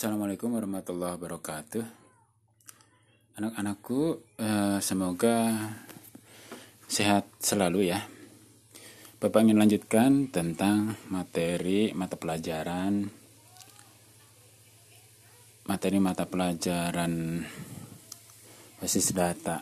Assalamualaikum warahmatullahi wabarakatuh. Anak-anakku, eh, semoga sehat selalu ya. Bapak ingin lanjutkan tentang materi mata pelajaran materi mata pelajaran basis data.